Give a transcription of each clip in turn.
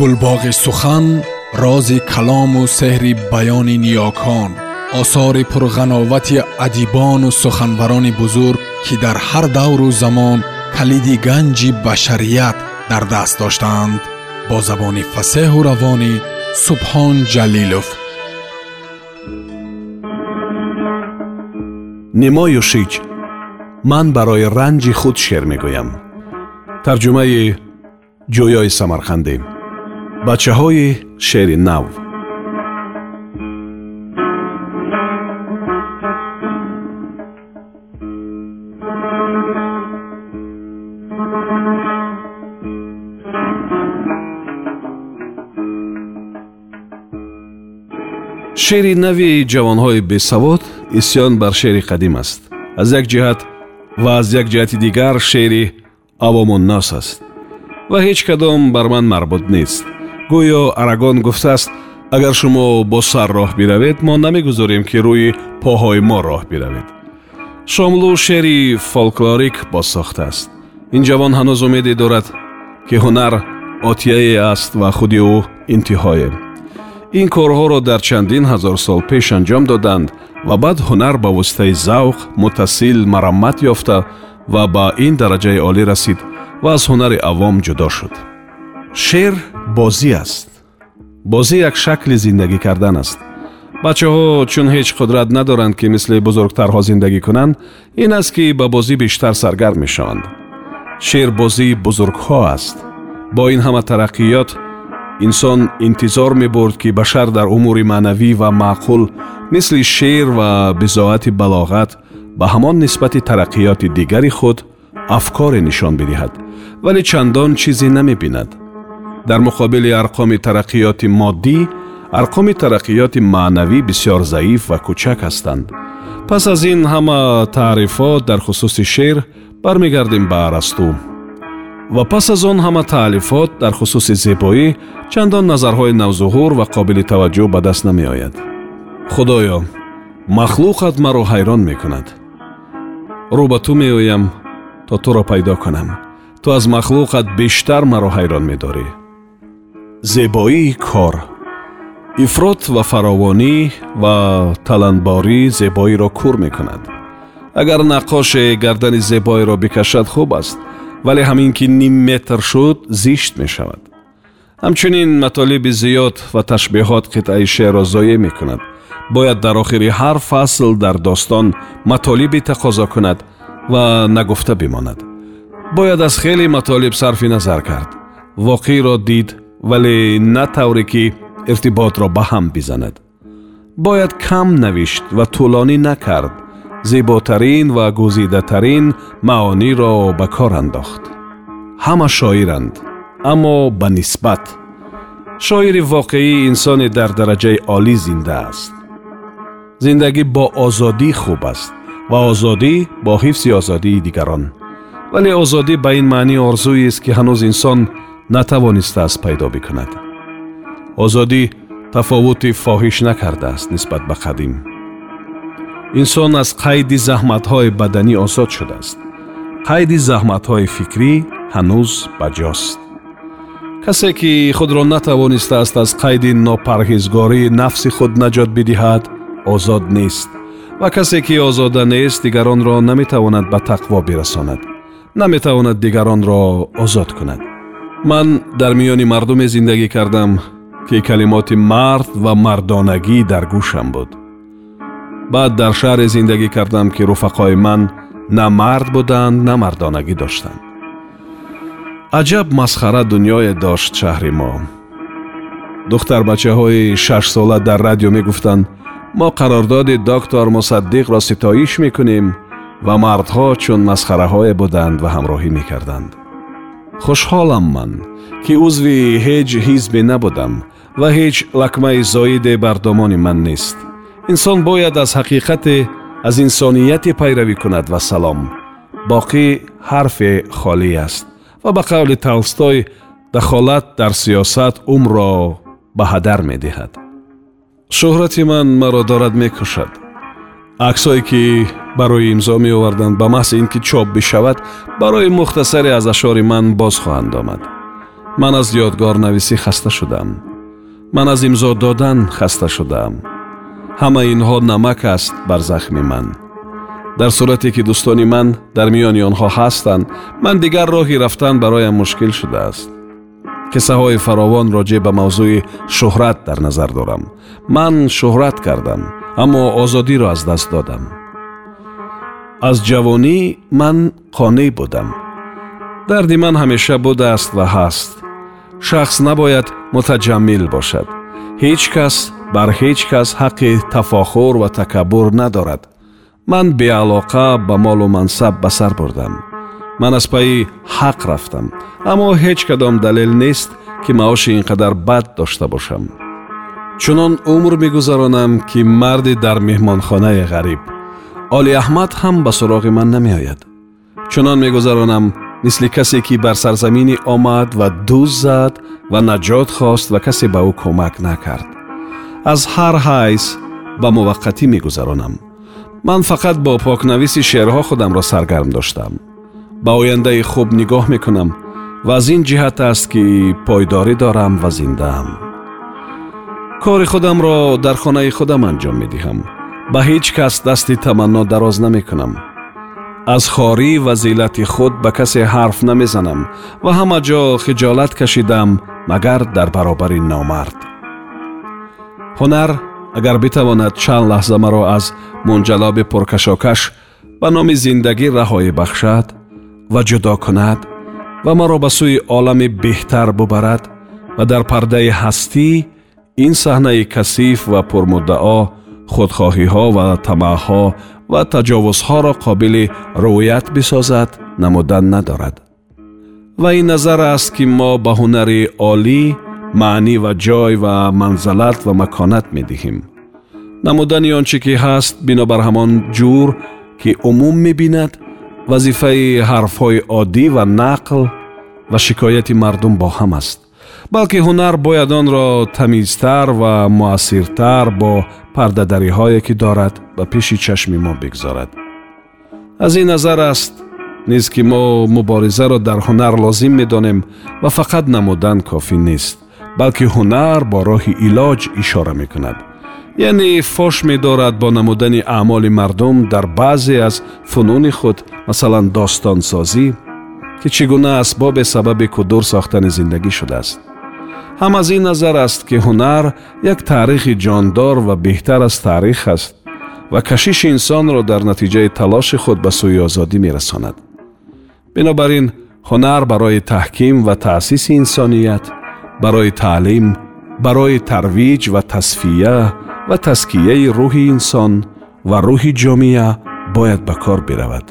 گلباغ سخن راز کلام و سحر بیان نیاکان آثار پرغناوت ادیبان و سخنوران بزرگ که در هر دور و زمان کلید گنج بشریت در دست داشتند با زبان فسه و روانی سبحان جلیلوف نمایشیچ من برای رنج خود شعر میگویم ترجمه جویای سمرخندیم бачаҳои шери нав шери нави ҷавонҳои бесавод исён бар шери қадим аст аз як ҷиҳат ва аз як ҷиҳати дигар шери авомуннас аст ва ҳеҷ кадом бар ман марбут нест гӯё арагон гуфтааст агар шумо бо сар роҳ биравед мо намегузорем ки рӯи поҳои мо роҳ биравед шомлу шеъри фолклорик босохтааст ин ҷавон ҳанӯз умеде дорад ки ҳунар отияе аст ва худи ӯ интиҳое ин корҳоро дар чандин ҳазор сол пеш анҷом доданд ва баъд ҳунар ба воситаи завқ муттасил мараммат ёфта ва ба ин дараҷаи олӣ расид ва аз ҳунари авом ҷудо шуд шеър бозӣ аст бозӣ як шакли зиндагӣ кардан аст бачаҳо чун ҳеҷ қудрат надоранд ки мисли бузургтарҳо зиндагӣ кунанд ин аст ки ба бозӣ бештар саргарм мешаванд шеър бозии бузургҳо аст бо ин ҳама тараққиёт инсон интизор мебурд ки башар дар умури маънавӣ ва маъқул мисли шеър ва бизоати балоғат ба ҳамон нисбати тараққиёти дигари худ афкоре нишон бидиҳад вале чандон чизе намебинад дар муқобили арқоми тараққиёти моддӣ арқоми тараққиёти маънавӣ бисьёр заиф ва кӯчак ҳастанд пас аз ин ҳама таърифот дар хусуси шеър бармегардем ба арасту ва пас аз он ҳама таълифот дар хусуси зебоӣ чандон назарҳои навзуҳур ва қобили таваҷҷӯҳ ба даст намеояд худоё махлуқат маро ҳайрон мекунад рӯ ба ту меоям то туро пайдо кунам ту аз махлуқат бештар маро ҳайрон медорӣ زبایی کار افراد و فراوانی و تلنباری زیبایی را کور می کند. اگر نقاش گردن زیبایی را بکشد خوب است ولی همین که نیم متر شد زیشت می شود. همچنین مطالب زیاد و تشبیحات قطعه شعر را زایه می کند. باید در آخری هر فصل در داستان مطالب تقاضا کند و نگفته بماند. باید از خیلی مطالب صرف نظر کرد. واقعی را دید вале на тавре ки иртиботро ба ҳам бизанад бояд кам навишт ва тӯлонӣ накард зеботарин ва гузидатарин маониро ба кор андохт ҳама шоиранд аммо ба нисбат шоири воқеӣ инсоне дар дараҷаи олӣ зинда аст зиндагӣ бо озодӣ хуб аст ва озодӣ бо ҳифзи озодии дигарон вале озодӣ ба ин маънӣ орзуест ки ҳанӯз инсон натавонистааст пайдо бикунад озодӣ тафовути фоҳиш накардааст нисбат ба қадим инсон аз қайди заҳматҳои баданӣ озод шудааст қайди заҳматҳои фикрӣ ҳанӯз ба ҷост касе ки худро натавонистааст аз қайди нопарҳезгории нафси худ наҷот бидиҳад озод нест ва касе ки озода нест дигаронро наметавонад ба тақво бирасонад наметавонад дигаронро озод кунад ман дар миёни мардуме зиндагӣ кардам ки калимоти мард ва мардонагӣ дар гӯшам буд баъд дар шаҳре зиндагӣ кардам ки руфақои ман на мард буданд на мардонагӣ доштанд аҷаб масхара дуньёе дошт шаҳри мо духтарбачаҳои шашсола дар радио мегуфтанд мо қарордоди доктор мусаддиқро ситоиш мекунем ва мардҳо чун масхараҳое буданд ва ҳамроҳӣ мекарданд хушҳолам ман ки узви ҳеҷ ҳизбе набудам ва ҳеҷ лакмаи зоиде бар домони ман нест инсон бояд аз ҳақиқате аз инсонияте пайравӣ кунад ва салом боқӣ ҳарфе холӣ аст ва ба қавли талстой дахолат дар сиёсат умро ба ҳадар медиҳад шӯҳрати ман маро дорад мекушад аксҳое ки барои имзо меоварданд ба маҳз ин ки чоп бишавад барои мухтасаре аз ашъори ман боз хоҳанд омад ман аз ёдгор нависӣ хаста шудам ман аз имзо додан хаста шудаам ҳама инҳо намак аст бар захми ман дар сурате ки дӯстони ман дар миёни онҳо ҳастанд ман дигар роҳи рафтан бароям мушкил шудааст қиссаҳои фаровон роҷеъ ба мавзӯи шӯҳрат дар назар дорам ман шӯҳрат кардам аммо озодиро аз даст додам аз ҷавонӣ ман қонеъ будам дарди ман ҳамеша будааст ва ҳаст шахс набояд мутаҷаммил бошад ҳеҷ кас бар ҳеҷ кас ҳаққи тафохур ва такаббур надорад ман беалоқа ба молу мансаб ба сар бурдам ман аз пайи ҳақ рафтам аммо ҳеҷ кадом далел нест ки маоши ин қадар бад дошта бошам чунон умр мегузаронам ки марди дар меҳмонхонаи ғариб оли аҳмад ҳам ба суроғи ман намеояд чунон мегузаронам мисли касе ки бар сарзамине омад ва дуз зад ва наҷот хост ва касе ба ӯ кӯмак накард аз ҳар ҳайс ба муваққатӣ мегузаронам ман фақат бо покнависи шеърҳо худамро саргарм доштам ба ояндаи хуб нигоҳ мекунам ва аз ин ҷиҳат аст ки пойдорӣ дорам ва зиндаам кори худамро дар хонаи худам анҷом медиҳам ба ҳеҷ кас дасти таманно дароз намекунам аз хорӣ ва зилати худ ба касе ҳарф намезанам ва ҳама ҷо хиҷолат кашидам магар дар баробари номард ҳунар агар битавонад чанд лаҳза маро аз мунҷалоби пуркашокаш ба номи зиндагӣ раҳоӣ бахшад ва ҷудо кунад ва маро ба сӯи олами беҳтар бубарад ва дар пардаи ҳастӣ ин саҳнаи касиф ва пурмуддао худхоҳиҳо ва тамаъҳо ва таҷовузҳоро қобили рӯят бисозад намудан надорад ва ин назар аст ки мо ба ҳунари олӣ маънӣ ва ҷой ва манзалат ва маконат медиҳем намудани он чӣ ки ҳаст бинобар ҳамон ҷур ки умум мебинад вазифаи ҳарфҳои оддӣ ва нақл ва шикояти мардум бо ҳам аст балки ҳунар бояд онро тамизтар ва муассиртар бо пардадариҳое ки дорад ба пеши чашми мо бигзорад аз ин назар аст низ ки мо муборизаро дар ҳунар лозим медонем ва фақат намудан кофӣ нест балки ҳунар бо роҳи илоҷ ишора мекунад яъне фош медорад бо намудани аъмоли мардум дар баъзе аз фунуни худ масалан достонсозӣ ки чӣ гуна асбобе сабаби кудур сохтани зиндагӣ шудааст ҳам аз ин назар аст ки ҳунар як таърихи ҷондор ва беҳтар аз таърих аст ва кашиши инсонро дар натиҷаи талоши худ ба сӯи озодӣ мерасонад бинобар ин ҳунар барои таҳким ва таъсиси инсоният барои таълим барои тарвиҷ ва тасфия ва таскияи рӯҳи инсон ва рӯҳи ҷомеа бояд ба кор биравад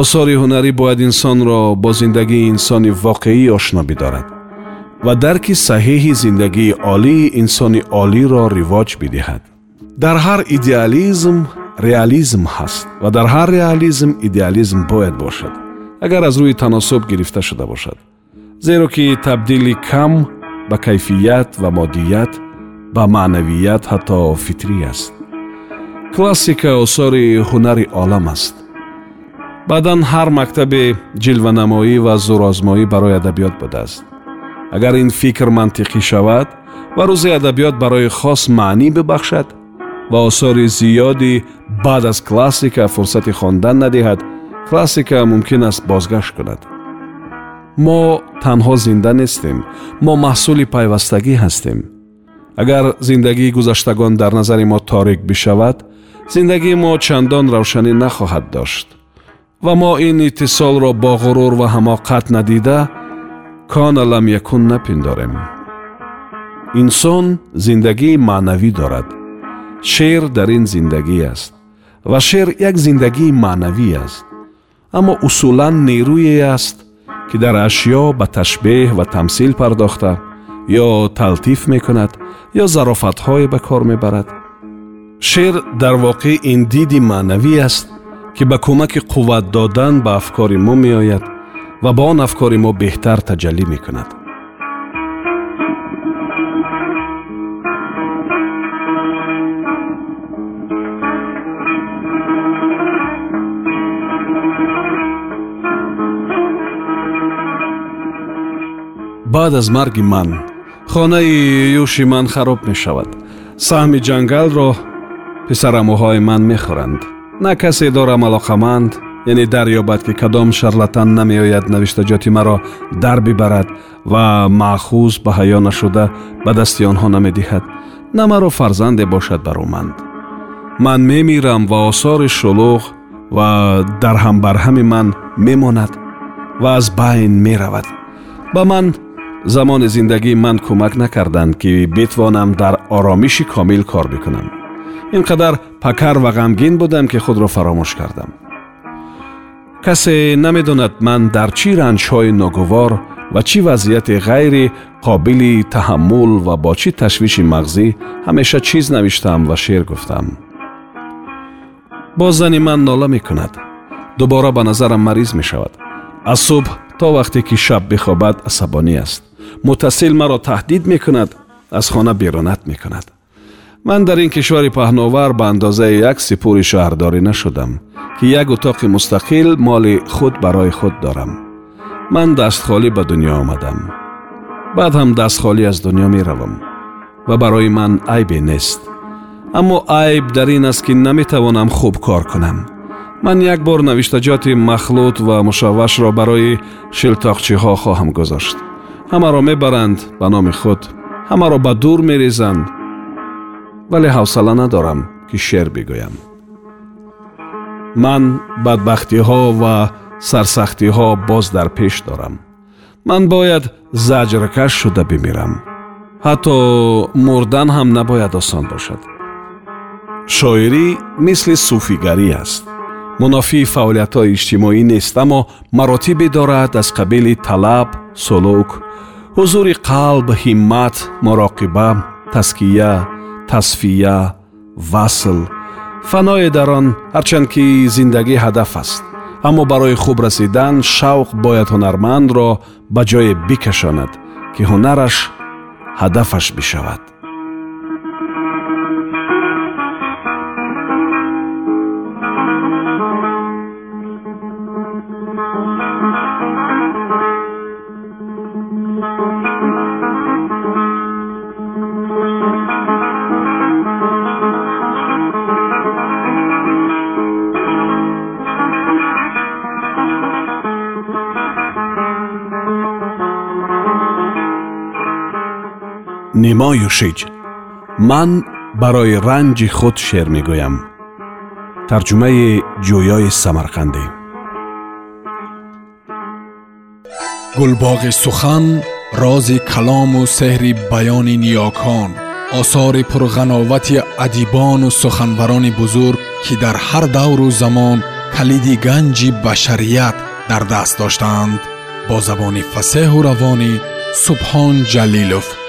осори ҳунарӣ бояд инсонро бо зиндагии инсони воқеӣ ошно бидорад ва дарки саҳиҳи зиндагии олии инсони олиро ривоҷ бидиҳад дар ҳар идеализм реализм ҳаст ва дар ҳар реализм идеализм бояд бошад агар аз рӯи таносуб гирифта шуда бошад зеро ки табдили кам ба кайфият ва моддият ба маънавият ҳатто фитрӣ аст классика осори ҳунари олам аст баъдан ҳар мактабе ҷилванамоӣ ва зурозмоӣ барои адабиёт будааст агар ин фикр мантиқӣ шавад ва рӯзи адабиёт барои хос маънӣ бибахшад ва осори зиёди баъд аз классика фурсати хондан надиҳад классика мумкин аст бозгашт кунад мо танҳо зинда нестем мо маҳсули пайвастагӣ ҳастем агар зиндагии гузаштагон дар назари мо торик бишавад зиндагии мо чандон равшанӣ нахоҳад дошт ва мо ин иттисолро бо ғурур ва ҳамоқат надида کان لم یکون نپنداریم انسان زندگی معنوی دارد شعر در این زندگی است و شعر یک زندگی معنوی است اما اصولا نیرویی است که در اشیا به تشبیه و تمثیل پرداخته یا تلطیف می کند یا های به کار می شعر در واقع این دیدی معنوی است که به کمک قوت دادن به افکار ما می آید و با آن افکار ما بهتر تجلی می بعد از مرگ من خانه یوشی من خراب می شود سهم جنگل را پسر های من می خورند نه کسی دارم علاقه یعنی دریابد که کدام شرلتن نمیآید نوشتجاتی مرا در ببرد و معخوز به حیا نشده به دست آنها نمیدهد نه مرا فرزند باشد بر من میمیرم و آثار شلوغ و در هم بر من میماند و از بین میرود به من زمان زندگی من کمک نکردند که بتوانم در آرامیشی کامل کار بکنم اینقدر پکر و غمگین بودم که خود را فراموش کردم کسی نمیدوند من در چی های ناگوار و چی وضعیت غیر قابلی، تحمل و با چی تشویش مغزی همیشه چیز نویشتم و شعر گفتم باز من ناله می کند دوباره به نظرم مریض می شود از صبح تا وقتی که شب بخوابد عصبانی است متصل مرا تهدید می کند از خانه بیرونت می کند من در این کشور پهناور به اندازه یک سپور شهرداری نشدم که یک اتاق مستقل مال خود برای خود دارم من دست خالی به دنیا آمدم بعد هم دست خالی از دنیا می روم و برای من عیب نیست اما عیب در این است که نمی خوب کار کنم من یک بار نویشتجات مخلوط و مشوش را برای شلتاقچی ها خواهم گذاشت همه را می برند به نام خود همه را به دور می вале ҳавсала надорам ки шеър бигӯям ман бадбахтиҳо ва сарсахтиҳо боз дар пеш дорам ман бояд заҷракаш шуда бимирам ҳатто мурдан ҳам набояд осон бошад шоирӣ мисли суфигарӣ аст мунофии фаъолиятҳои иҷтимоӣ нест аммо маротибе дорад аз қабили талаб сулук ҳузури қалб ҳиммат муроқиба таския тасфия васл фаное дар он ҳарчанд ки зиндагӣ ҳадаф аст аммо барои хуб расидан шавқ бояд ҳунарманро ба ҷое бикашонад ки ҳунараш ҳадафаш бишавад thank you نمایوشیج من برای رنج خود شعر میگویم ترجمه جویای سمرقندی گلباغ سخن راز کلام و سحر بیان نیاکان آثار پرغناوت ادیبان و سخنوران بزرگ که در هر دور و زمان کلید گنج بشریت در دست داشتند با زبان فسه و روانی سبحان جلیلوف